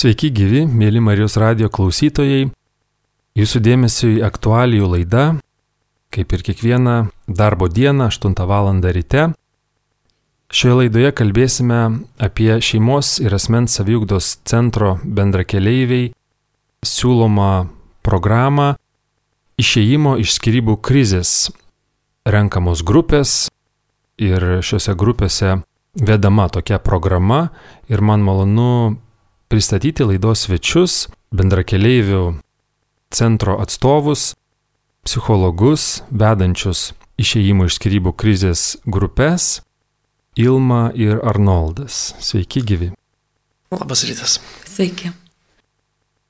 Sveiki gyvi, mėly Marijos radio klausytojai. Jūsų dėmesio į aktualijų laidą, kaip ir kiekvieną darbo dieną 8 val. ryte. Šioje laidoje kalbėsime apie šeimos ir asmens saviugdos centro bendrakeleiviai siūlomą programą išėjimo iš skirybų krizės. Renkamos grupės ir šiuose grupėse vedama tokia programa ir man malonu pristatyti laidos svečius, bendrakeleivių centro atstovus, psichologus, vedančius išėjimo iš skirybų krizės grupės Ilma ir Arnoldas. Sveiki gyvi. Labas rytas. Sveiki.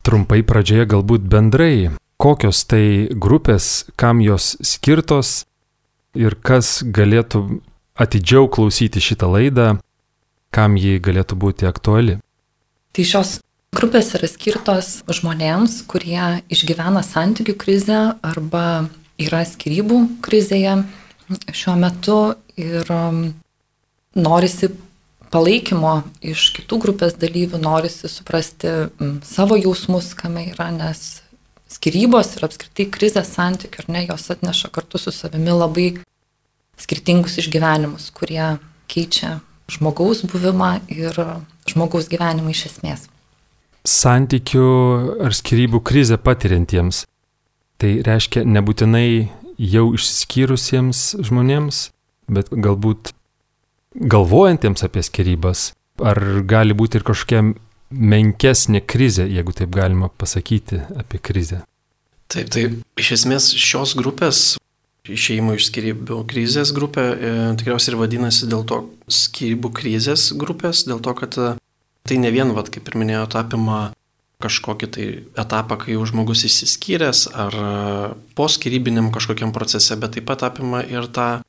Trumpai pradžioje galbūt bendrai, kokios tai grupės, kam jos skirtos ir kas galėtų atidžiau klausyti šitą laidą, kam ji galėtų būti aktuali. Tai šios grupės yra skirtos žmonėms, kurie išgyvena santykių krizę arba yra skirybų krizėje šiuo metu ir um, norisi palaikymo iš kitų grupės dalyvių, norisi suprasti mm, savo jausmus, kame yra, nes skirybos ir apskritai krizės santykių, ar ne, jos atneša kartu su savimi labai skirtingus išgyvenimus, kurie keičia žmogaus buvimą ir žmogaus gyvenimą iš esmės. Santykių ar skirybų krizę patiriantiems. Tai reiškia nebūtinai jau išsiskyrusiems žmonėms, bet galbūt galvojantiems apie skirybas. Ar gali būti ir kažkokia menkesnė krizė, jeigu taip galima pasakyti apie krizę? Taip, tai iš esmės šios grupės išėjimo iš skirybų krizės grupė e, tikriausiai ir vadinasi dėl to skirybų krizės grupės, dėl to, kad e, tai ne vien, vat, kaip ir minėjote, apima kažkokį tai etapą, kai jau žmogus išsiskyręs ar e, po skirybiniam kažkokiam procese, bet taip pat apima ir tą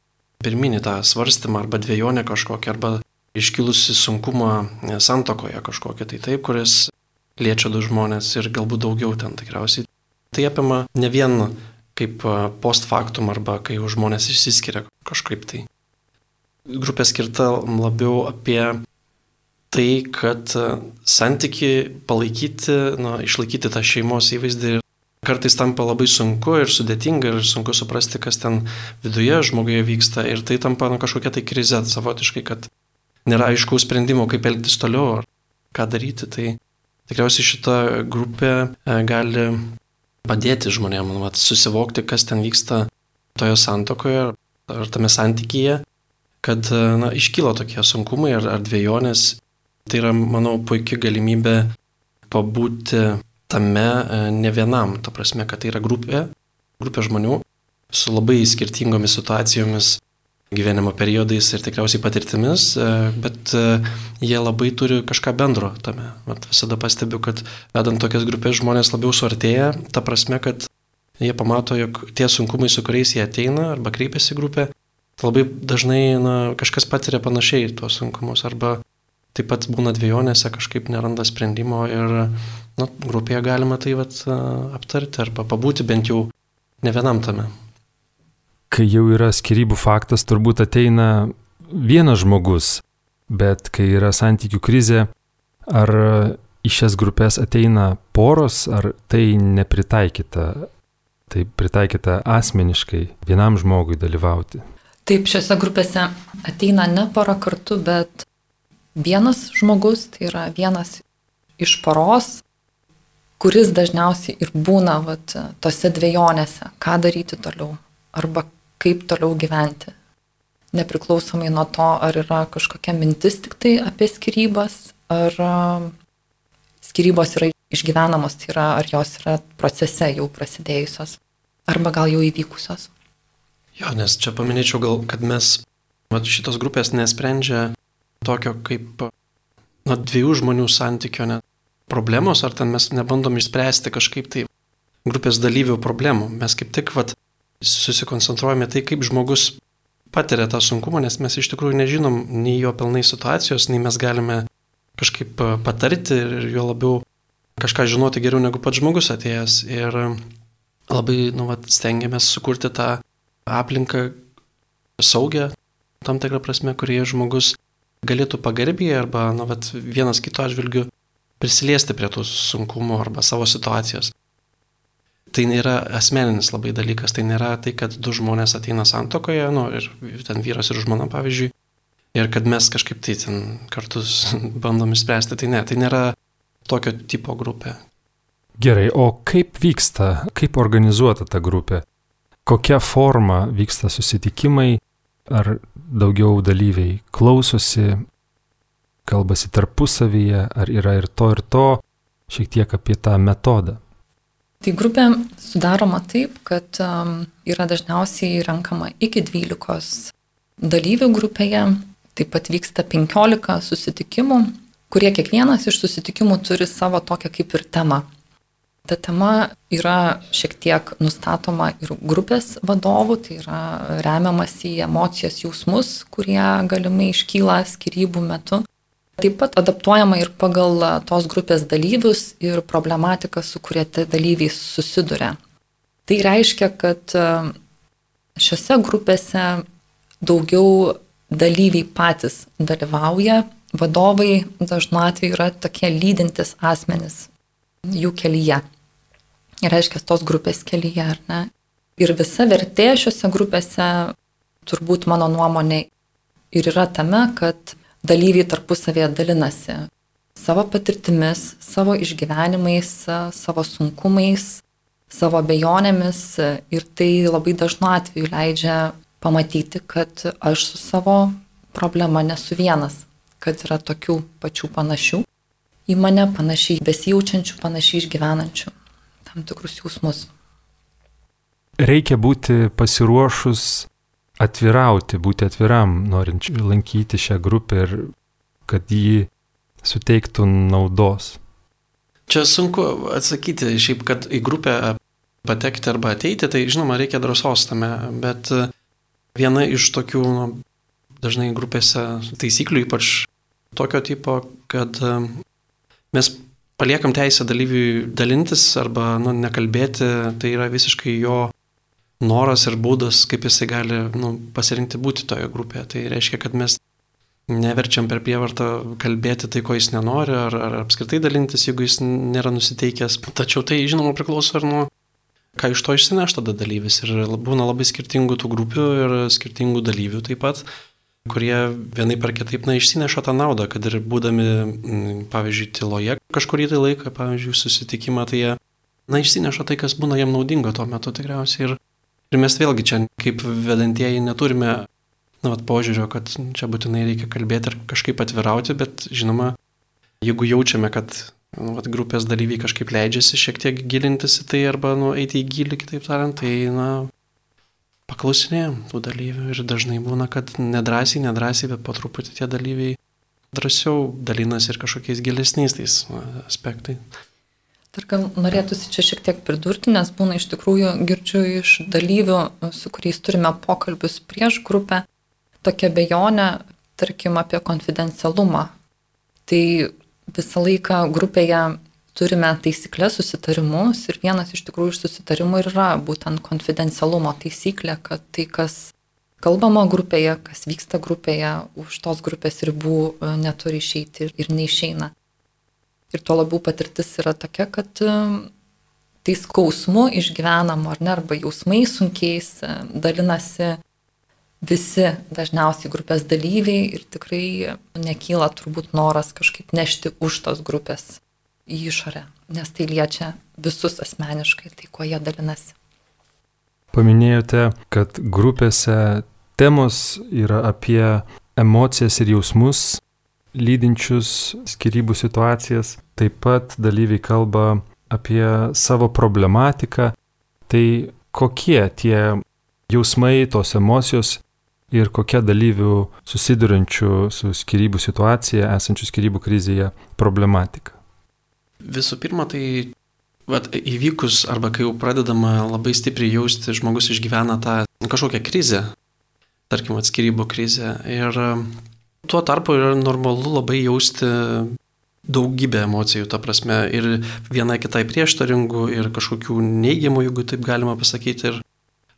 pirminį tą svarstymą arba dviejonę kažkokią, arba iškilusi sunkumą santokoje kažkokią tai taip, kuris liečia du žmonės ir galbūt daugiau ten tikriausiai. Tai apima ne vien kaip post factum arba kai jau žmonės išsiskiria kažkaip tai. Grupė skirta labiau apie tai, kad santyki palaikyti, na, išlaikyti tą šeimos įvaizdį kartais tampa labai sunku ir sudėtinga ir sunku suprasti, kas ten viduje žmoguje vyksta ir tai tampa na, kažkokia tai krize savotiškai, kad nėra aiškaus sprendimo, kaip elgtis toliau ar ką daryti. Tai tikriausiai šita grupė gali padėti žmonėms nu, susivokti, kas ten vyksta toje santokoje ar tame santykyje, kad na, iškyla tokie sunkumai ar, ar dviejonės. Tai yra, manau, puikia galimybė pabūti tame e, ne vienam, ta prasme, kad tai yra grupė, grupė žmonių su labai skirtingomis situacijomis gyvenimo periodais ir tikriausiai patirtimis, e, bet e, jie labai turi kažką bendro tame. Vat visada pastebiu, kad vedant tokias grupės žmonės labiau suartėja, ta prasme, kad jie pamato, jog tie sunkumai, su kuriais jie ateina arba kreipiasi grupė, labai dažnai na, kažkas patiria panašiai tuos sunkumus arba taip pat būna dviejonėse, kažkaip neranda sprendimo ir na, grupėje galima tai vat, aptarti arba pabūti bent jau ne vienam tame kai jau yra skirybų faktas, turbūt ateina vienas žmogus, bet kai yra santykių krizė, ar į šias grupės ateina poros, ar tai nepritaikyta, tai pritaikyta asmeniškai vienam žmogui dalyvauti? Taip, šiose grupėse ateina ne pora kartu, bet vienas žmogus, tai yra vienas iš poros, kuris dažniausiai ir būna vat, tose dviejonėse, ką daryti toliau, arba kaip toliau gyventi. Nepriklausomai nuo to, ar yra kažkokia mintis tik tai apie skirybas, ar skirybos yra išgyvenamos, tai yra, ar jos yra procese jau prasidėjusios, arba gal jau įvykusios. Jo, nes čia paminėčiau gal, kad mes vat, šitos grupės nesprendžia tokio kaip nuo dviejų žmonių santykio net problemos, ar ten mes nebandom išspręsti kažkaip tai grupės dalyvių problemų. Mes kaip tik vat, susikoncentruojame tai, kaip žmogus patiria tą sunkumą, nes mes iš tikrųjų nežinom nei jo pilnai situacijos, nei mes galime kažkaip e, patarti ir jo labiau kažką žinoti geriau negu pats žmogus atėjęs. Ir labai nu, vat, stengiamės sukurti tą aplinką saugę, tam tikrą prasme, kurie žmogus galėtų pagarbiai arba nu, vat, vienas kito atžvilgiu prisiliesti prie tų sunkumų arba savo situacijos. Tai nėra asmeninis labai dalykas, tai nėra tai, kad du žmonės ateina santokoje, nu, ir ten vyras ir žmona, pavyzdžiui, ir kad mes kažkaip tai ten kartus bandom išspręsti, tai ne, tai nėra tokio tipo grupė. Gerai, o kaip vyksta, kaip organizuota ta grupė? Kokia forma vyksta susitikimai? Ar daugiau dalyviai klausosi, kalbasi tarpusavyje, ar yra ir to ir to, šiek tiek apie tą metodą. Tai grupė sudaroma taip, kad um, yra dažniausiai renkama iki 12 dalyvių grupėje, taip pat vyksta 15 susitikimų, kurie kiekvienas iš susitikimų turi savo tokią kaip ir temą. Ta tema yra šiek tiek nustatoma ir grupės vadovų, tai yra remiamas į emocijas, jausmus, kurie galimai iškyla skirybų metu. Taip pat adaptuojama ir pagal tos grupės dalyvius ir problematiką, su kuria tie dalyviai susiduria. Tai reiškia, kad šiuose grupėse daugiau dalyviai patys dalyvauja, vadovai dažnu atveju yra tokie lydintis asmenys jų kelyje. Ir reiškia, tos grupės kelyje, ar ne? Ir visa vertė šiuose grupėse, turbūt mano nuomonė, ir yra tame, kad dalyviai tarpusavėje dalinasi savo patirtimis, savo išgyvenimais, savo sunkumais, savo bejonėmis ir tai labai dažnu atveju leidžia pamatyti, kad aš su savo problema nesu vienas, kad yra tokių pačių panašių į mane, panašiai besijaučiančių, panašiai išgyvenančių tam tikrus jausmus. Reikia būti pasiruošus atvirauti, būti atviram, norint lankyti šią grupę ir kad jį suteiktų naudos? Čia sunku atsakyti, šiaip, kad į grupę patekti arba ateiti, tai žinoma, reikia drąsos tame, bet viena iš tokių nu, dažnai grupėse taisyklių, ypač tokio tipo, kad mes paliekam teisę dalyviui dalintis arba nu, nekalbėti, tai yra visiškai jo noras ir būdas, kaip jisai gali nu, pasirinkti būti toje grupėje. Tai reiškia, kad mes neverčiam per prievartą kalbėti tai, ko jis nenori, ar, ar apskritai dalintis, jeigu jis nėra nusiteikęs. Tačiau tai, žinoma, priklauso ir nuo, ką iš to išsineš tada dalyvis. Ir būna labai skirtingų tų grupių ir skirtingų dalyvių taip pat, kurie vienai par kitaip, na, išsineša tą naudą, kad ir būdami, pavyzdžiui, tyloje kažkurį tai laiką, pavyzdžiui, susitikimą, tai jie, na, išsineša tai, kas būna jiem naudinga tuo metu tikriausiai. Ir Ir mes vėlgi čia kaip vedantieji neturime, na, vat, požiūrio, kad čia būtinai reikia kalbėti ir kažkaip atvirauti, bet žinoma, jeigu jaučiame, kad nu, vat, grupės dalyviai kažkaip leidžiasi šiek tiek gilintis į tai arba nu, eiti į gilį, kitaip tariant, tai, na, paklausinėjom tų dalyvių ir dažnai būna, kad nedrasiai, nedrasiai, bet po truputį tie dalyviai drąsiau dalinasi ir kažkokiais gilesniais tais aspektais. Tarkam, norėtųsi čia šiek tiek pridurti, nes būna iš tikrųjų girdžiu iš dalyvių, su kuriais turime pokalbius prieš grupę, tokia bejonė, tarkim, apie konfidencialumą. Tai visą laiką grupėje turime taisyklės, susitarimus ir vienas iš tikrųjų iš susitarimų yra būtent konfidencialumo taisyklė, kad tai, kas kalbama grupėje, kas vyksta grupėje, už tos grupės ribų e, neturi išeiti ir, neišeina. Ir tuo labiau patirtis yra tokia, kad tai skausmu išgyvenamu ar ne, arba jausmais sunkiais dalinasi visi dažniausiai grupės dalyviai ir tikrai nekyla turbūt noras kažkaip nešti už tos grupės į išorę, nes tai liečia visus asmeniškai, tai kuo jie dalinasi. Paminėjote, kad grupėse temos yra apie emocijas ir jausmus, lydinčius skirybų situacijas. Taip pat dalyviai kalba apie savo problematiką. Tai kokie tie jausmai, tos emocijos ir kokia dalyvių susidurančių su skirybų situacija, esančių skirybų krizėje problematika? Visų pirma, tai vat, įvykus arba kai jau pradedama labai stipriai jausti, žmogus išgyvena tą kažkokią krizę, tarkim, atskirybų krizę. Ir Tuo tarpu yra normalu labai jausti daugybę emocijų, ta prasme, ir viena kitai prieštaringų, ir kažkokių neigiamų, jeigu taip galima pasakyti, ir,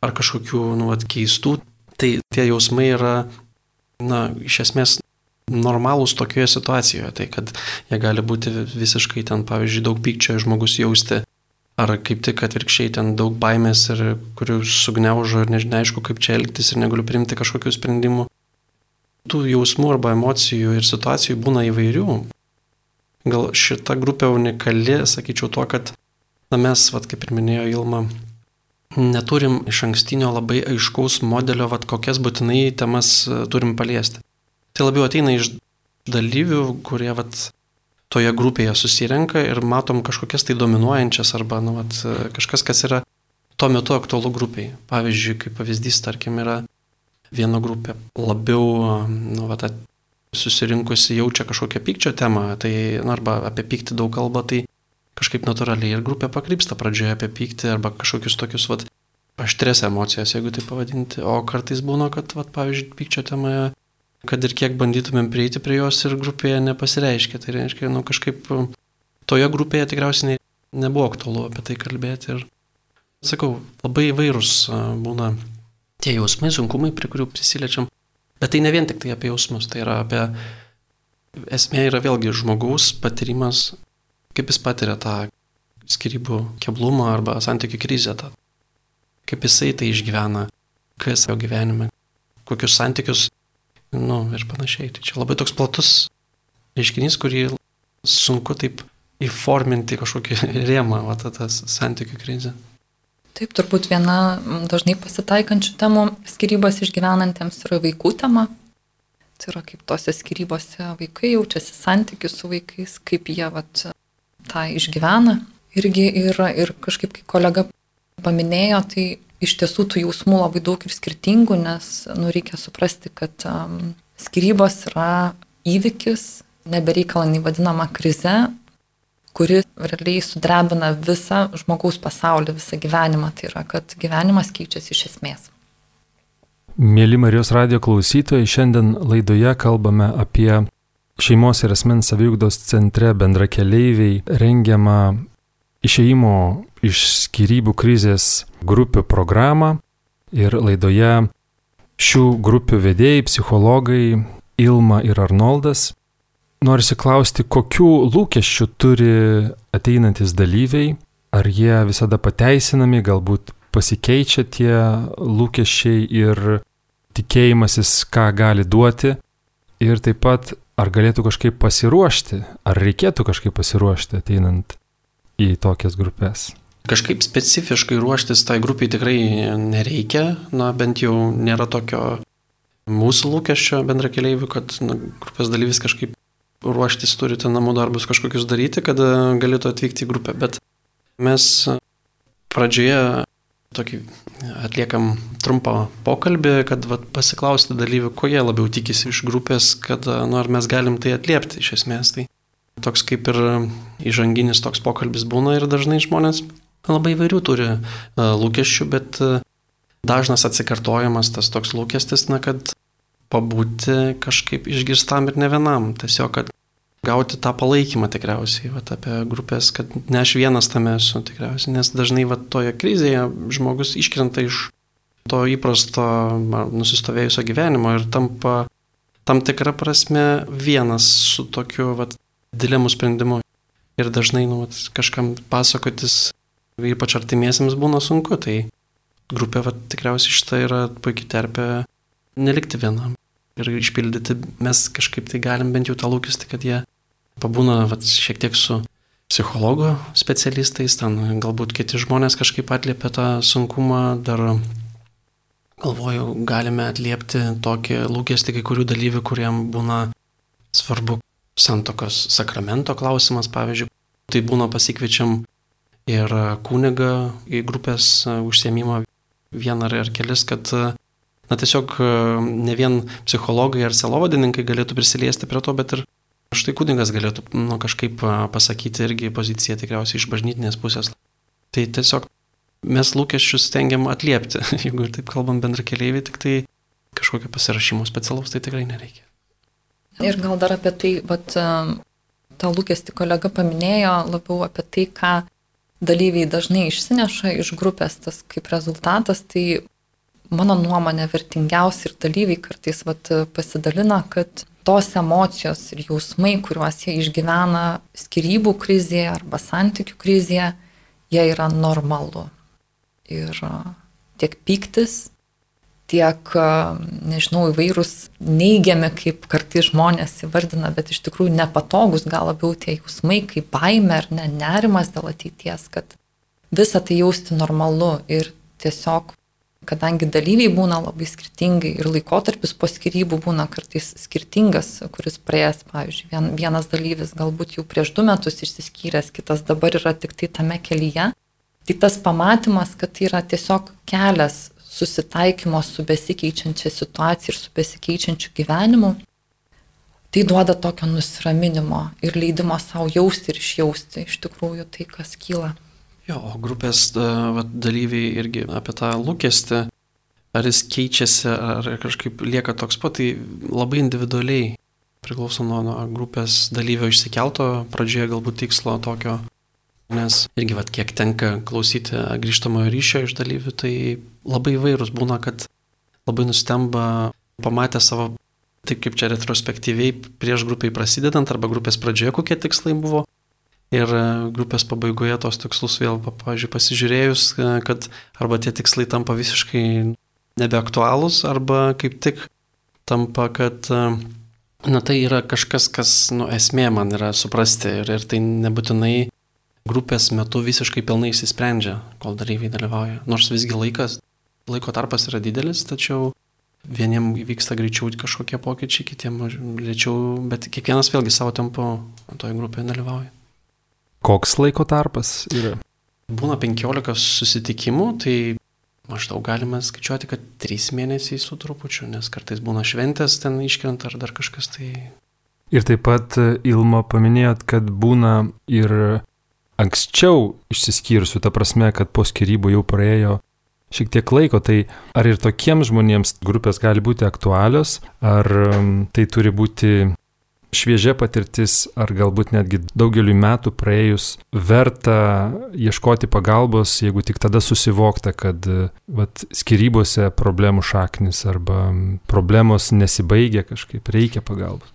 ar kažkokių, nu, at, keistų. Tai tie jausmai yra, na, iš esmės normalūs tokioje situacijoje. Tai kad jie gali būti visiškai ten, pavyzdžiui, daug pykčio žmogus jausti, ar kaip tik atvirkščiai ten daug baimės ir kurių sugniaužo ir nežinaišku, kaip čia elgtis ir negaliu priimti kažkokių sprendimų. Tų jausmų arba emocijų ir situacijų būna įvairių. Gal šita grupė unikali, sakyčiau, tuo, kad na, mes, vat, kaip ir minėjo Ilma, neturim iš ankstinio labai aiškaus modelio, vat, kokias būtinai temas e, turim paliesti. Tai labiau ateina iš dalyvių, kurie vat, toje grupėje susirenka ir matom kažkokias tai dominuojančias arba nu, vat, kažkas, kas yra tuo metu aktualu grupiai. Pavyzdžiui, kaip pavyzdys, tarkim, yra viena grupė labiau nu, vat, susirinkusi jaučia kažkokią pykčio temą, tai, nu, arba apie pyktį daug kalba, tai kažkaip natūraliai ir grupė pakrypsta pradžioje apie pyktį arba kažkokius tokius, vat, aštres emocijas, jeigu tai pavadinti. O kartais būna, kad, vat, pavyzdžiui, pykčio temoje kad ir kiek bandytumėm prieiti prie jos ir grupėje nepasireiškia. Tai reiškia, nu kažkaip toje grupėje tikriausiai nebuvo aktualu apie tai kalbėti. Ir sakau, labai įvairūs būna tie jausmai, sunkumai, prie kurių prisiliečiam. Bet tai ne vien tik tai apie jausmus, tai yra apie... Esmė yra vėlgi žmogaus patyrimas, kaip jis patiria tą skirybų keblumą arba santykių krizę. Tą. Kaip jisai tai išgyvena, kas jo gyvenime, kokius santykius nu, ir panašiai. Tai čia labai toks platus reiškinys, kurį sunku taip įforminti kažkokį rėmą, va, tas santykių krizė. Taip, turbūt viena dažnai pasitaikančių temų skirybos išgyvenantiems yra vaikų tema. Tai yra kaip tose skirybose vaikai jaučiasi santykių su vaikais, kaip jie vat, tą išgyvena. Irgi yra ir kažkaip, kai kolega paminėjo, tai iš tiesų tų jausmų labai daug ir skirtingų, nes nu, reikia suprasti, kad um, skirybos yra įvykis, nebereikalinai vadinama krize, kuri realiai sudrebina visą žmogaus pasaulį, visą gyvenimą. Tai yra, kad gyvenimas keičiasi iš esmės. Mėly Marijos radio klausytojai, šiandien laidoje kalbame apie šeimos ir asmens saviugdos centre bendrakeleiviai rengiamą išeimo iš skirybų krizės grupių programą ir laidoje šių grupių vedėjai, psichologai Ilma ir Arnoldas. Norisi klausti, kokių lūkesčių turi ateinantis dalyviai, ar jie visada pateisinami, galbūt pasikeičia tie lūkesčiai ir tikėjimasis, ką gali duoti, ir taip pat ar galėtų kažkaip pasiruošti, ar reikėtų kažkaip pasiruošti ateinant į tokias grupės? Kažkaip specifiškai ruoštis tai grupiai tikrai nereikia, na bent jau nėra tokio mūsų lūkesčio bendra keliaivių, kad na, grupės dalyvis kažkaip ruoštis turite namų darbus kažkokius daryti, kad galėtų atvykti į grupę. Bet mes pradžioje tokį atliekam trumpą pokalbį, kad vat, pasiklausti dalyvių, ko jie labiau tikisi iš grupės, kad nu, ar mes galim tai atliepti iš esmės. Tai toks kaip ir įžanginis toks pokalbis būna ir dažnai žmonės labai įvairių turi e, lūkesčių, bet e, dažnas atsikartojamas tas toks lūkestis, na, kad pabūti kažkaip išgirstam ir ne vienam. Tiesiog, kad gauti tą palaikymą tikriausiai, vat, apie grupės, kad ne aš vienas tame esu tikriausiai, nes dažnai vat, toje krizėje žmogus iškrenta iš to įprasto nusistovėjusio gyvenimo ir tampa tam tikrą prasme vienas su tokiu vat, dilemų sprendimu. Ir dažnai nu, vat, kažkam pasakotis ypač artimiesiams būna sunku, tai grupė va, tikriausiai šitą yra puikiai terpė nelikti vienam ir išpildyti mes kažkaip tai galim bent jau tą lūkestį, kad jie pabūna va, šiek tiek su psichologo specialistais, ten galbūt kiti žmonės kažkaip atliepia tą sunkumą, dar galvoju, galime atliepti tokį lūkestį kai kurių dalyvių, kuriem būna svarbu santokos sakramento klausimas, pavyzdžiui. Tai būna pasikviečiam ir kuniga į grupės užsiemimą vieną ar kelis, kad na, tiesiog ne vien psichologai ar selovadininkai galėtų prisiliesti prie to, bet ir štai kunigas galėtų nu, kažkaip pasakyti irgi poziciją tikriausiai iš bažnytinės pusės. Tai tiesiog mes lūkesčius stengiam atliepti, jeigu ir taip kalbam bendra keliaiviai, tik tai kažkokio pasirašymo specialaus tai tikrai nereikia. Ir gal dar apie tai, vat, tą lūkestį kolega paminėjo labiau apie tai, ką dalyviai dažnai išsineša iš grupės tas kaip rezultatas, tai mano nuomonė vertingiausi ir dalyviai kartais vat, pasidalina, kad tos emocijos ir jausmai, kuriuos jie išgyvena skirybų krizėje arba santykių krizėje, jie yra normalu. Ir tiek piktis, tiek, nežinau, įvairūs neigiami, kaip kartais žmonės įvardina, bet iš tikrųjų nepatogus gal labiau tie jausmai, kaip baime ar ne, nerimas dėl ateities, kad visą tai jausti normalu ir tiesiog, kadangi dalyviai būna labai skirtingai ir laikotarpis po skirybų būna kartais skirtingas, kuris praėjęs, pavyzdžiui, vien, vienas dalyvis galbūt jau prieš du metus išsiskyręs, kitas dabar yra tik tai tame kelyje. Tai tas pamatymas, kad tai yra tiesiog kelias susitaikymo su besikeičiančia situacija ir su besikeičiančiu gyvenimu, tai duoda tokio nusiraminimo ir leidimo savo jausti ir išjausti iš tikrųjų tai, kas kyla. Jo, o grupės va, dalyviai irgi apie tą lūkestį, ar jis keičiasi, ar kažkaip lieka toks pat, tai labai individualiai priklauso nuo, nuo grupės dalyvio išsikelto pradžioje galbūt tikslo tokio Nes irgi, vat, kiek tenka klausyti grįžtamojo ryšio iš dalyvių, tai labai įvairūs būna, kad labai nustemba pamatę savo, taip kaip čia retrospektyviai prieš grupiai prasidedant arba grupės pradžioje, kokie tikslai buvo. Ir grupės pabaigoje tos tikslus vėl, pavyzdžiui, pasižiūrėjus, kad arba tie tikslai tampa visiškai nebeaktualūs, arba kaip tik tampa, kad na tai yra kažkas, kas nu, esmė man yra suprasti ir, ir tai nebūtinai grupės metu visiškai pilnai įsisprendžia, kol dalyviai dalyvauja. Nors visgi laikas, laiko tarpas yra didelis, tačiau vieniem vyksta greičiau kažkokie pokyčiai, kitiem lėčiau, bet kiekvienas vėlgi savo tempu toje grupėje dalyvauja. Koks laiko tarpas yra? Būna 15 susitikimų, tai maždaug galima skaičiuoti, kad 3 mėnesiai su trupučiu, nes kartais būna šventės ten iškrenta ar dar kažkas tai. Ir taip pat Ilma paminėjot, kad būna ir anksčiau išsiskyrusių, ta prasme, kad po skirybų jau praėjo šiek tiek laiko, tai ar ir tokiems žmonėms grupės gali būti aktualios, ar tai turi būti šviežia patirtis, ar galbūt netgi daugeliu metų praėjus verta ieškoti pagalbos, jeigu tik tada susivokta, kad vat, skirybose problemų šaknis arba problemos nesibaigia kažkaip, reikia pagalbos.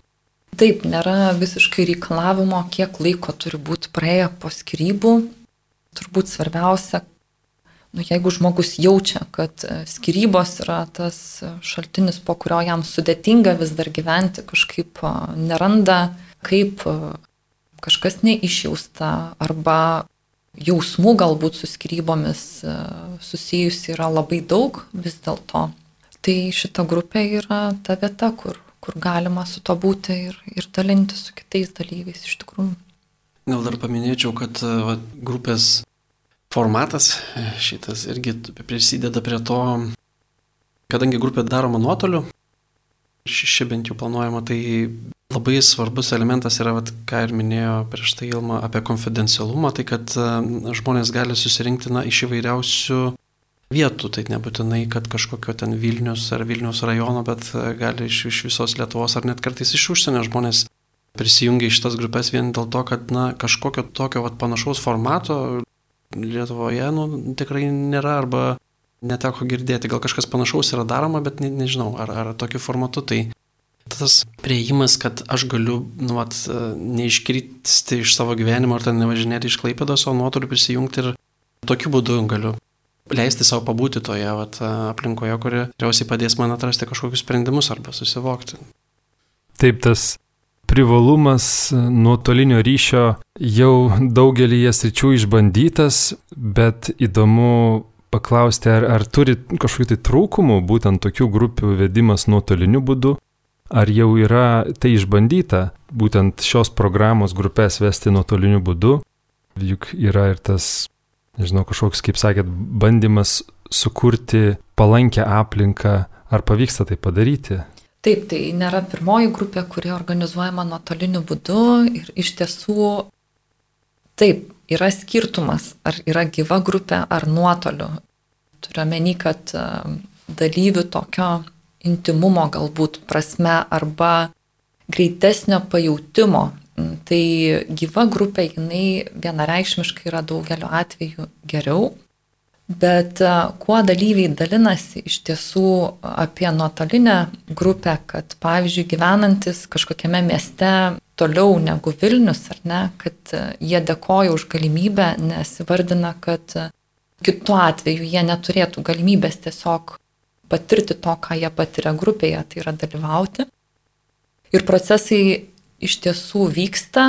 Taip, nėra visiškai reikalavimo, kiek laiko turi būti praėję po skirybų. Turbūt svarbiausia, nu, jeigu žmogus jaučia, kad e, skirybos yra tas šaltinis, po kurio jam sudėtinga vis dar gyventi, kažkaip e, neranda, kaip e, kažkas neišjausta arba jausmų galbūt su skrybomis susijusi yra labai daug vis dėlto. Tai šita grupė yra ta vieta, kur kur galima su to būti ir, ir dalinti su kitais dalyviais iš tikrųjų. Gal dar paminėčiau, kad va, grupės formatas šitas irgi prisideda prie to, kadangi grupė daroma nuotoliu, ši bent jau planuojama, tai labai svarbus elementas yra, vat, ką ir minėjo prieš tai Ilma apie konfidencialumą, tai kad žmonės gali susirinkti na, iš įvairiausių vietų, tai nebūtinai, kad kažkokio ten Vilnius ar Vilnius rajono, bet e, gali iš, iš visos Lietuvos ar net kartais iš užsienio žmonės prisijungia į šitas grupės vien dėl to, kad na, kažkokio tokio vat, panašaus formato Lietuvoje nu, tikrai nėra arba neteko girdėti. Gal kažkas panašaus yra daroma, bet ne, nežinau, ar, ar tokiu formatu. Tai tas prieimas, kad aš galiu nu, vat, neiškristi iš savo gyvenimo ar ten nevažinėti iš Klaipėdos, o nuotoliu prisijungti ir tokiu būdu galiu leisti savo pabūti toje vat, aplinkoje, kuri tikriausiai padės man atrasti kažkokius sprendimus arba susivokti. Taip, tas privalumas nuotolinio ryšio jau daugelį sričių išbandytas, bet įdomu paklausti, ar, ar turi kažkokių tai trūkumų būtent tokių grupių vedimas nuotoliniu būdu, ar jau yra tai išbandyta, būtent šios programos grupės vesti nuotoliniu būdu, juk yra ir tas nežinau, kažkoks, kaip sakėt, bandymas sukurti palankę aplinką, ar pavyksta tai padaryti? Taip, tai nėra pirmoji grupė, kuri organizuojama nuotoliniu būdu ir iš tiesų taip, yra skirtumas, ar yra gyva grupė ar nuotoliu. Turiu meni, kad e, dalyvių tokio intimumo galbūt prasme arba greitesnio pajūtimo Tai gyva grupė, jinai vienareikšmiškai yra daugeliu atveju geriau, Bet e, kuo dalyviai dalinasi iš tiesų apie nuotolinę grupę, kad pavyzdžiui gyvenantis kažkokiame mieste toliau negu Vilnius, ar ne, kad e, jie dėkoja už galimybę, nes vardina, kad e, kitu atveju jie neturėtų galimybės tiesiog patirti to, ką jie patiria grupėje, tai yra dalyvauti. Ir procesai iš tiesų vyksta,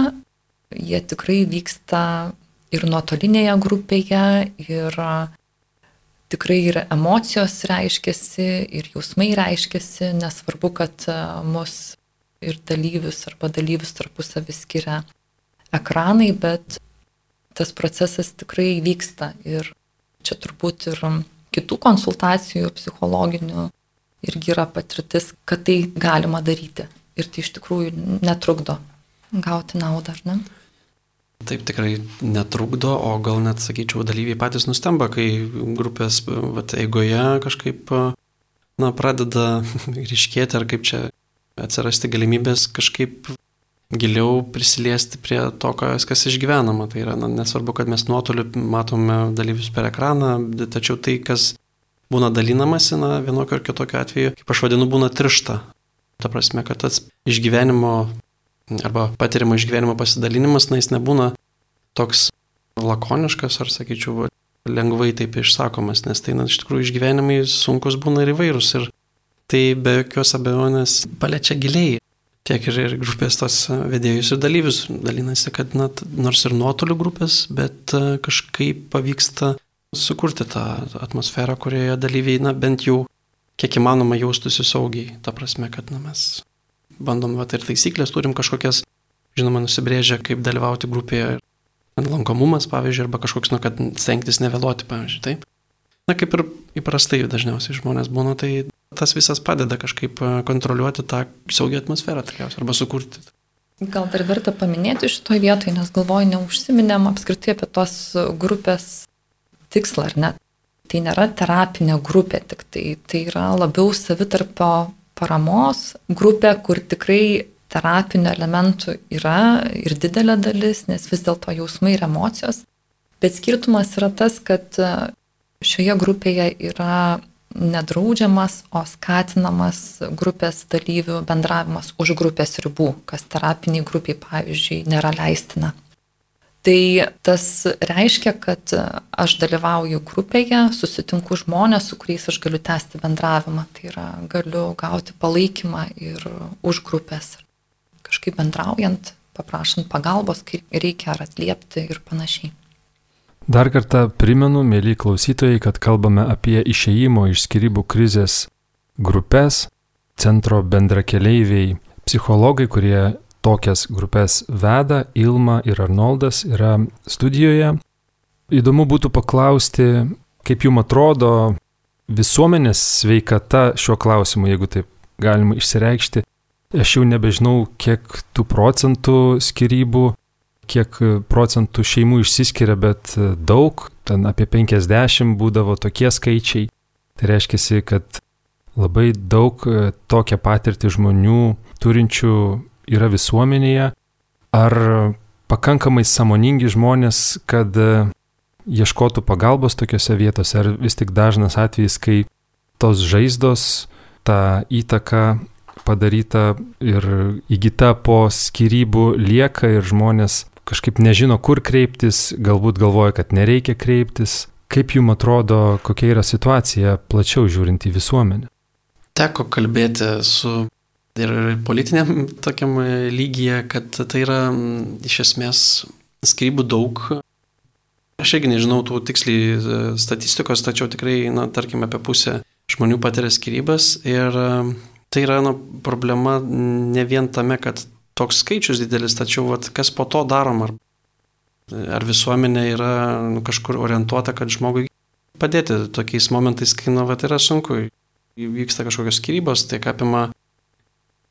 jie tikrai vyksta ir nuotolinėje grupėje, ir tikrai ir emocijos reiškiasi, ir jausmai reiškiasi, nesvarbu, kad e, mus ir dalyvius arba dalyvius tarpusavį skiria ekranai, bet tas procesas tikrai vyksta ir čia turbūt ir kitų konsultacijų psichologinių irgi yra patirtis, kad tai galima daryti ir tai iš tikrųjų netrukdo gauti naudą, ar ne? Taip tikrai netrukdo, o gal net, sakyčiau, dalyviai patys nustemba, kai grupės vat, eigoje kažkaip na, pradeda ryškėti ar kaip čia atsirasti galimybės kažkaip giliau prisiliesti prie to, kas, kas išgyvenama. Tai yra na, nesvarbu, kad mes nuotoliu matome dalyvius per ekraną, tačiau tai, kas būna dalinamasi, na, vienokio ar kitokio atveju, kaip aš vadinu, būna trišta. Ta prasme, kad tas išgyvenimo arba patiriamo išgyvenimo pasidalinimas, na jis nebūna toks lakoniškas ar, sakyčiau, lengvai taip išsakomas, nes tai, na, iš tikrųjų išgyvenimai sunkus būna ir įvairūs ir tai be jokios abejonės paliečia giliai. Tiek ir, ir grupės tos vedėjus ir dalyvius dalinasi, kad na, nors ir nuotolių grupės, bet kažkaip pavyksta sukurti tą atmosferą, kurioje dalyviai, na, bent jau kiek įmanoma jaustųsi saugiai. Ta prasme, kad na, mes bandom, va, ir taisyklės turim kažkokias, žinoma, nusibrėžę, kaip dalyvauti grupėje. Lankomumas, pavyzdžiui, arba kažkoks, nu, kad stengtis nevėluoti, pavyzdžiui, taip. Na, kaip ir įprastai dažniausiai žmonės būna, tai tas visas padeda kažkaip e, kontroliuoti tą saugią atmosferą, tikriausiai, arba sukurti. Gal dar verta paminėti šitoje vietoje, nes galvoju, neužsiminėm apskritai apie tos grupės tikslą, ar ne? Tai nėra terapinė grupė, tik tai, tai yra labiau savitarpio paramos grupė, kur tikrai terapinių elementų yra ir didelė dalis, nes vis dėlto jausmai ir emocijos. Bet skirtumas yra tas, kad e, šioje grupėje yra nedraudžiamas, o skatinamas grupės dalyvių bendravimas už grupės ribų, kas terapiniai grupiai, pavyzdžiui, nėra leistina. Tai tas reiškia, kad aš dalyvauju grupėje, susitinku žmonės, su kuriais aš galiu tęsti bendravimą. Tai yra, galiu gauti palaikymą ir už grupės. Kažkaip bendraujant, paprašant pagalbos, kai reikia ar atliepti ir panašiai. Dar kartą primenu, mėly klausytojai, kad kalbame apie išeimo iš skirybų krizės grupės, centro bendrakeleiviai, psichologai, kurie tokias grupės veda, Ilma ir Arnoldas yra studijoje. Įdomu būtų paklausti, kaip jums atrodo visuomenės sveikata šiuo klausimu, jeigu taip galima išsireikšti. Aš jau nebežinau, kiek tų procentų skirybų, kiek procentų šeimų išsiskiria, bet daug, ten apie 50 būdavo tokie skaičiai. Tai reiškia, kad labai daug tokią patirtį žmonių turinčių yra visuomenėje, ar pakankamai samoningi žmonės, kad e, ieškotų pagalbos tokiuose vietose, ar vis tik dažnas atvejis, kai tos žaizdos, ta įtaka padaryta ir įgyta po skirybų lieka ir žmonės kažkaip nežino, kur kreiptis, galbūt galvoja, kad nereikia kreiptis. Kaip jums atrodo, kokia yra situacija plačiau žiūrint į visuomenę? Teko kalbėti su ir politiniam tokiam lygyje, kad tai yra iš esmės skirybų daug. Aš irgi nežinau tų tiksliai e, statistikos, tačiau tikrai, na, tarkim, apie pusę žmonių patiria skirybas ir e, tai yra na, problema ne vien tame, kad toks skaičius didelis, tačiau vat, kas po to darom, ar, ar visuomenė yra nu, kažkur orientuota, kad žmogui padėti tokiais momentais, kai nu, vat, yra sunku, vyksta kažkokios skirybos, tai apima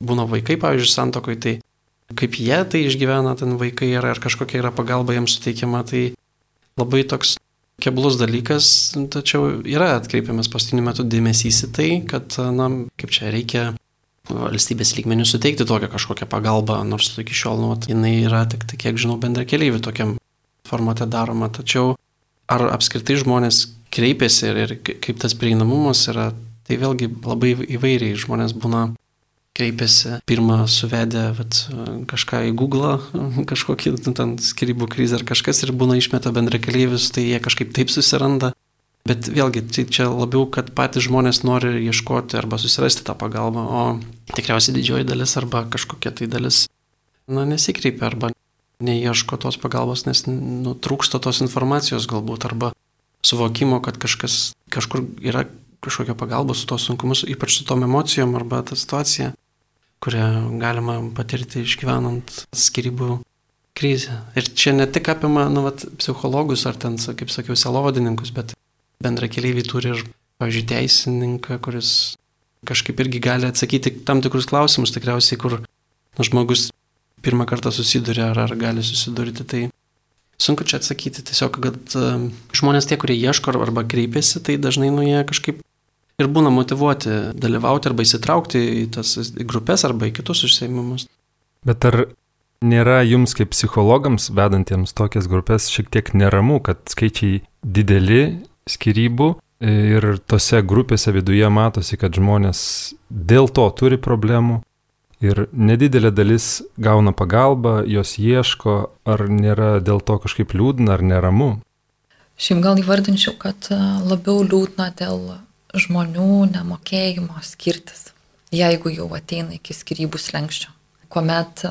būna vaikai, pavyzdžiui, santokai, tai kaip jie tai išgyvena, ten vaikai yra, ar kažkokia yra pagalba jiems suteikiama, tai labai toks keblus dalykas, tačiau yra atkreipiamas pastiniu metu dėmesys į tai, kad, na, kaip čia reikia valstybės lygmenių suteikti tokią kažkokią pagalbą, nors iki šiol, nu, jinai yra tik, tai, kiek žinau, bendra keliaivių tokiam formate daroma, tačiau ar apskritai žmonės kreipiasi ir, ir kaip tas prieinamumas yra, tai vėlgi labai įvairiai žmonės būna kreipiasi, pirmą suvedę vat, kažką į Google, kažkokį nu, ten skirybų krizę ar kažkas ir būna išmeta bendra keliaivius, tai jie kažkaip taip susiranda. Bet vėlgi, tai čia labiau, kad patys žmonės nori ieškoti arba susirasti tą pagalbą, o tikriausiai didžioji dalis arba kažkokia tai dalis, na, nesikreipia arba neieško tos pagalbos, nes nutrūksta tos informacijos galbūt arba suvokimo, kad kažkas kažkur yra kažkokia pagalba su to sunkumus, ypač su tom emocijom arba ta situacija, kurią galima patirti išgyvenant skirybų krizę. Ir čia ne tik apima, nu, vat, psichologus ar ten, kaip sakiau, selovadininkus, bet bendra keliaiviai turi ir, pavyzdžiui, teisininką, kuris kažkaip irgi gali atsakyti tam tikrus klausimus, tikriausiai, kur nu, žmogus pirmą kartą susiduria ar, ar gali susidurti. Tai sunku čia atsakyti, tiesiog, kad uh, žmonės tie, kurie ieško arba kreipiasi, tai dažnai nu jie kažkaip ir būna motivuoti dalyvauti arba įsitraukti į tas grupės arba į kitus užsiemimus. Bet ar nėra jums kaip psichologams vedantiems tokias grupės šiek tiek neramu, kad skaičiai dideli skirybų ir tose grupėse viduje matosi, kad žmonės dėl to turi problemų ir nedidelė dalis gauna pagalbą, jos ieško, ar nėra dėl to kažkaip liūdna ar neramu? Šiaip gal įvardinčiau, kad labiau liūdna dėl žmonių nemokėjimo skirtis, jeigu jau ateina iki skirybų slengščio. Kuomet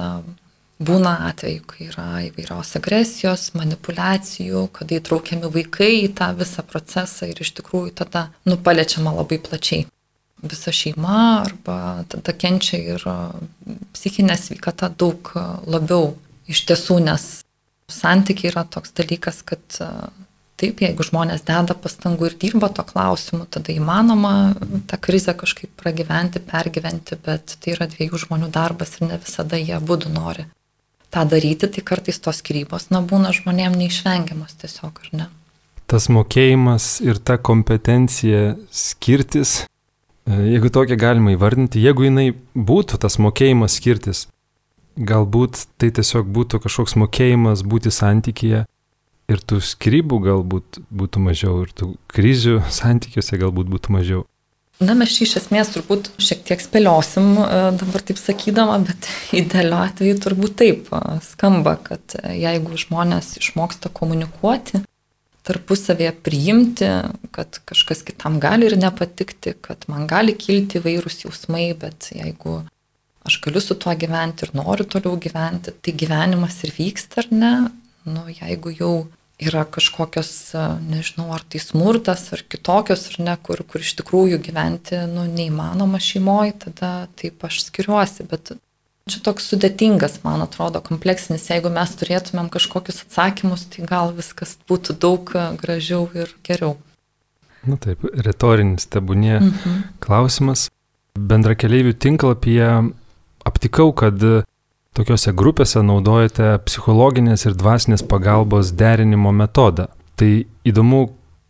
būna atveju, kai yra įvairios agresijos, manipulacijų, kada įtraukiami vaikai į tą visą procesą ir iš tikrųjų tada nupaliečiama labai plačiai visa šeima arba tada kenčia ir psichinė sveikata daug labiau iš tiesų, nes santykiai yra toks dalykas, kad Taip, jeigu žmonės deda pastangų ir dirba to klausimu, tada įmanoma tą krizę kažkaip pragyventi, pergyventi, bet tai yra dviejų žmonių darbas ir ne visada jie būtų nori tą daryti, tai kartais tos skirybos, na, būna žmonėm neišvengiamas tiesiog, ar ne? Tas mokėjimas ir ta kompetencija skirtis, e, jeigu tokia galima įvardinti, jeigu jinai būtų tas mokėjimas skirtis, galbūt tai tiesiog būtų kažkoks mokėjimas būti santykėje ir tų skrybų galbūt būtų mažiau, ir tų krizių santykiuose galbūt būtų mažiau. Na, mes iš esmės turbūt šiek tiek spėliosim e, dabar taip sakydama, bet idealiu atveju turbūt taip e, skamba, kad e, jeigu žmonės išmoksta komunikuoti, tarpusavėje priimti, kad kažkas kitam gali ir nepatikti, kad man gali kilti vairūs jausmai, bet jeigu aš galiu su tuo gyventi ir noriu toliau gyventi, tai gyvenimas ir vyksta ar ne, nu, jeigu jau yra kažkokios, nežinau, ar tai smurtas, ar kitokios, ar ne, kur, kur iš tikrųjų gyventi nu, neįmanoma šeimoje, tada taip aš skiriuosi. Bet čia toks sudėtingas, man atrodo, kompleksinis. Jeigu mes turėtumėm kažkokius atsakymus, tai gal viskas būtų daug gražiau ir geriau. Na taip, retorinis tebūnė mhm. klausimas. Bendra keliaivių tinklapyje aptikau, kad tokiuose grupėse naudojate psichologinės ir dvasinės pagalbos derinimo metodą. Tai įdomu,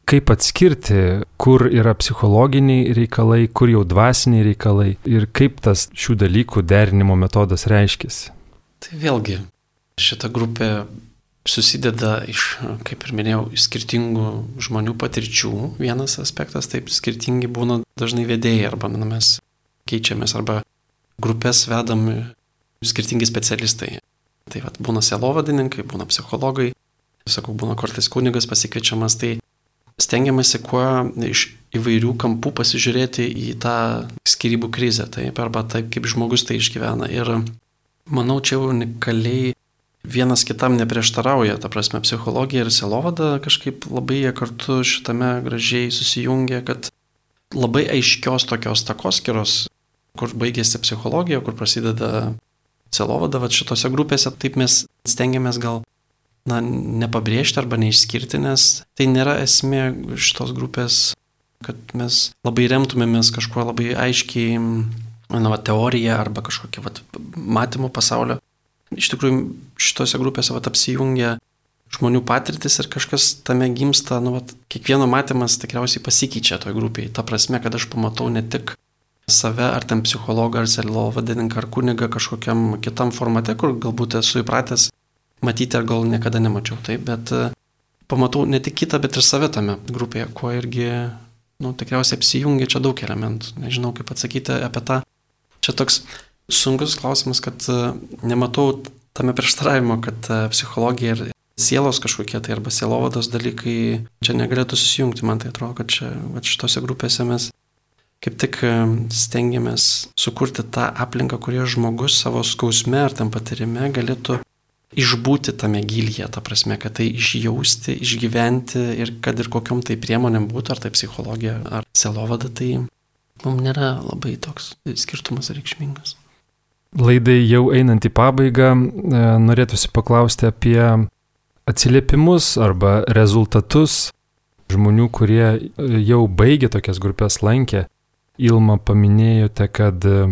kaip atskirti, kur yra psichologiniai reikalai, kur jau dvasiniai reikalai ir kaip tas šių dalykų derinimo metodas reiškiasi. Tai vėlgi, šita grupė susideda iš, kaip ir minėjau, skirtingų žmonių patirčių. Vienas aspektas, taip, skirtingi būna dažnai vedėjai arba nu, mes keičiamės arba grupės vedam skirtingi specialistai. Tai vat, būna selovadininkai, būna psichologai, sakau, būna kartais kunigas pasikviečiamas, tai stengiamasi kuo iš įvairių kampų pasižiūrėti į tą skirybų krizę, taip, arba taip, kaip žmogus tai išgyvena. Ir manau, čia unikaliai vienas kitam neprieštarauja, ta prasme, psichologija ir selovada kažkaip labai jie kartu šitame gražiai susijungia, kad labai aiškios tokios takoskiros, kur baigėsi psichologija, kur prasideda Selovada, va šitose grupėse taip mes stengiamės gal na, nepabrėžti arba neišskirti, nes tai nėra esmė šitos grupės, kad mes labai remtumėmės kažkuo labai aiškiai, na, va, teorija arba kažkokia va, matymo pasaulio. Iš tikrųjų, šitose grupėse va, apsijungia žmonių patirtis ir kažkas tame gimsta, nu, va, kiekvieno matymas tikriausiai pasikeičia toj grupiai. Ta prasme, kad aš pamatau ne tik save, ar ten psichologą, ar selovadininką, ar kunigą kažkokiam kitam formate, kur galbūt esu įpratęs matyti, ar gal niekada nemačiau taip, bet e, pamatau ne tik kitą, bet ir save tame grupėje, kuo irgi, nu, tikriausiai apsijungia čia daug elementų. Nežinau, kaip atsakyti apie tą. Čia toks sunkus klausimas, kad e, nematau tame prieštaravimo, kad e, psichologija ir sielos kažkokie tai arba sielovados dalykai čia negalėtų susijungti. Man tai atrodo, kad čia va, šitose grupėse mes kaip tik e, stengiamės sukurti tą aplinką, kurioje žmogus savo skausme ar tam patirime galėtų išbūti tame gilyje, ta prasme, kad tai išjausti, išgyventi ir kad ir kokiam tai priemonėm būtų, ar tai psichologija, ar selovada, tai mums nėra labai toks skirtumas reikšmingas. Laidai jau einant į pabaigą, e, norėtųsi paklausti apie atsiliepimus arba rezultatus žmonių, kurie jau baigė tokias grupės lankė Ilma paminėjote, kad e,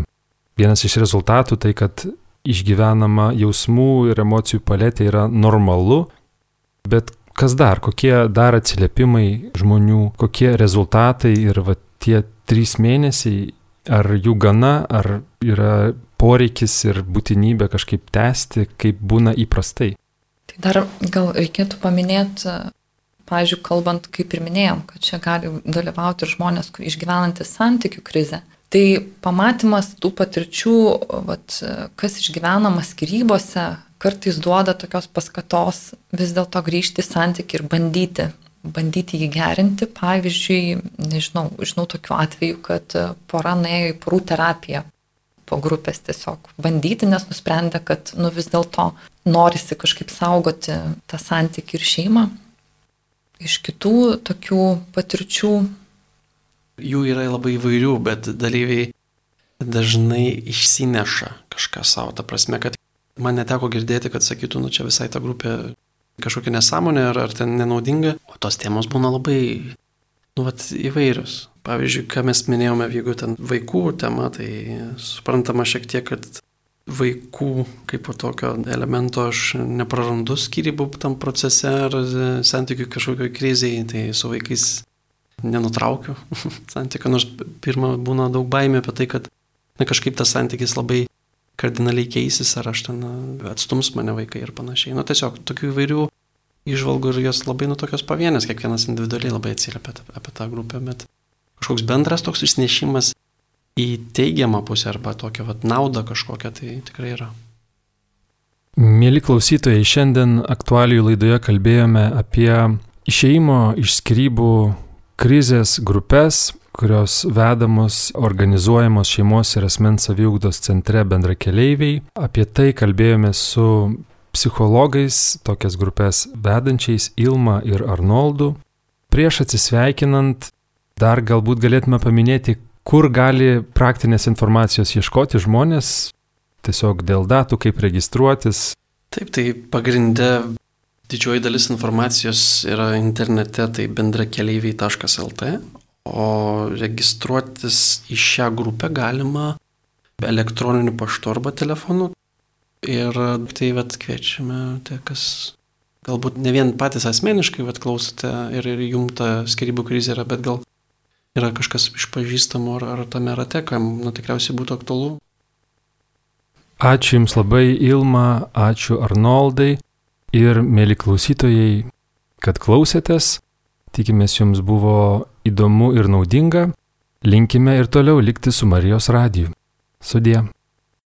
vienas iš rezultatų tai, kad išgyvenama jausmų ir emocijų paletė yra normalu, bet kas dar, kokie dar atsiliepimai žmonių, kokie rezultatai ir va, tie trys mėnesiai, ar jų gana, ar yra poreikis ir būtinybė kažkaip tęsti, kaip būna įprastai. Tai dar gal reikėtų paminėti pavyzdžiui, kalbant, kaip ir minėjom, kad čia gali dalyvauti ir žmonės, kurie išgyvenantis santykių krizę. Tai pamatymas tų patirčių, vat, kas išgyvenama skirybose, kartais duoda tokios paskatos vis dėlto grįžti į santykių ir bandyti, bandyti jį gerinti. Pavyzdžiui, nežinau, žinau tokiu atveju, kad pora nuėjo į porų terapiją po grupės tiesiog bandyti, nes nusprendė, kad nu vis dėlto norisi kažkaip saugoti tą santykių ir šeimą iš kitų tokių patirčių? Jų yra labai įvairių, bet dalyviai dažnai išsineša kažką savo. Ta prasme, kad man neteko girdėti, kad sakytų, nu čia visai ta grupė kažkokia nesąmonė ar, ar ten nenaudinga, o tos temos būna labai, nu, vat, įvairios. Pavyzdžiui, ką mes minėjome, jeigu ten vaikų tema, tai suprantama šiek tiek, kad vaikų kaip tokio elemento aš neprarandu skirybų tam procese ar santykių kažkokio kriziai, tai su vaikais nenutraukiu santykių, nors pirmą būna daug baimė apie tai, kad na, kažkaip tas santykis labai kardinaliai keisis, ar aš ten atstums mane vaikai ir panašiai. Nu tiesiog tokių įvairių išvalgų ir jos labai nu tokios pavienės, kiekvienas individualiai labai atsiliepia apie tą grupę, bet kažkoks bendras toks išnešimas į teigiamą pusę arba tokią vat, naudą kažkokią tai tikrai yra. Mėly klausytojai, šiandien aktualijų laidoje kalbėjome apie išeimo iš skrybų krizės grupės, kurios vedamos, organizuojamos šeimos ir asmens saviugdos centre bendrakeleiviai. Apie tai kalbėjome su psichologais, tokias grupės vedančiais Ilma ir Arnoldu. Prieš atsisveikinant, dar galbūt galėtume paminėti, kur gali praktinės informacijos ieškoti žmonės, tiesiog dėl datų, kaip registruotis. Taip, tai pagrindė didžioji dalis informacijos yra internete, tai bendrakeleiviai.lt, o registruotis į šią grupę galima elektroniniu paštu arba telefonu. Ir tai vat kviečiame, tai kas galbūt ne vien patys asmeniškai vat klausote ir, ir jums ta skirybų krizė yra, bet gal yra kažkas iš pažįstamų ar, ar tame rate, kam nu, tikriausiai būtų aktualu. Ačiū Jums labai Ilma, ačiū Arnoldai ir mėly klausytojai, kad klausėtės. Tikimės Jums buvo įdomu ir naudinga. Linkime ir toliau likti su Marijos radiju. Sudie.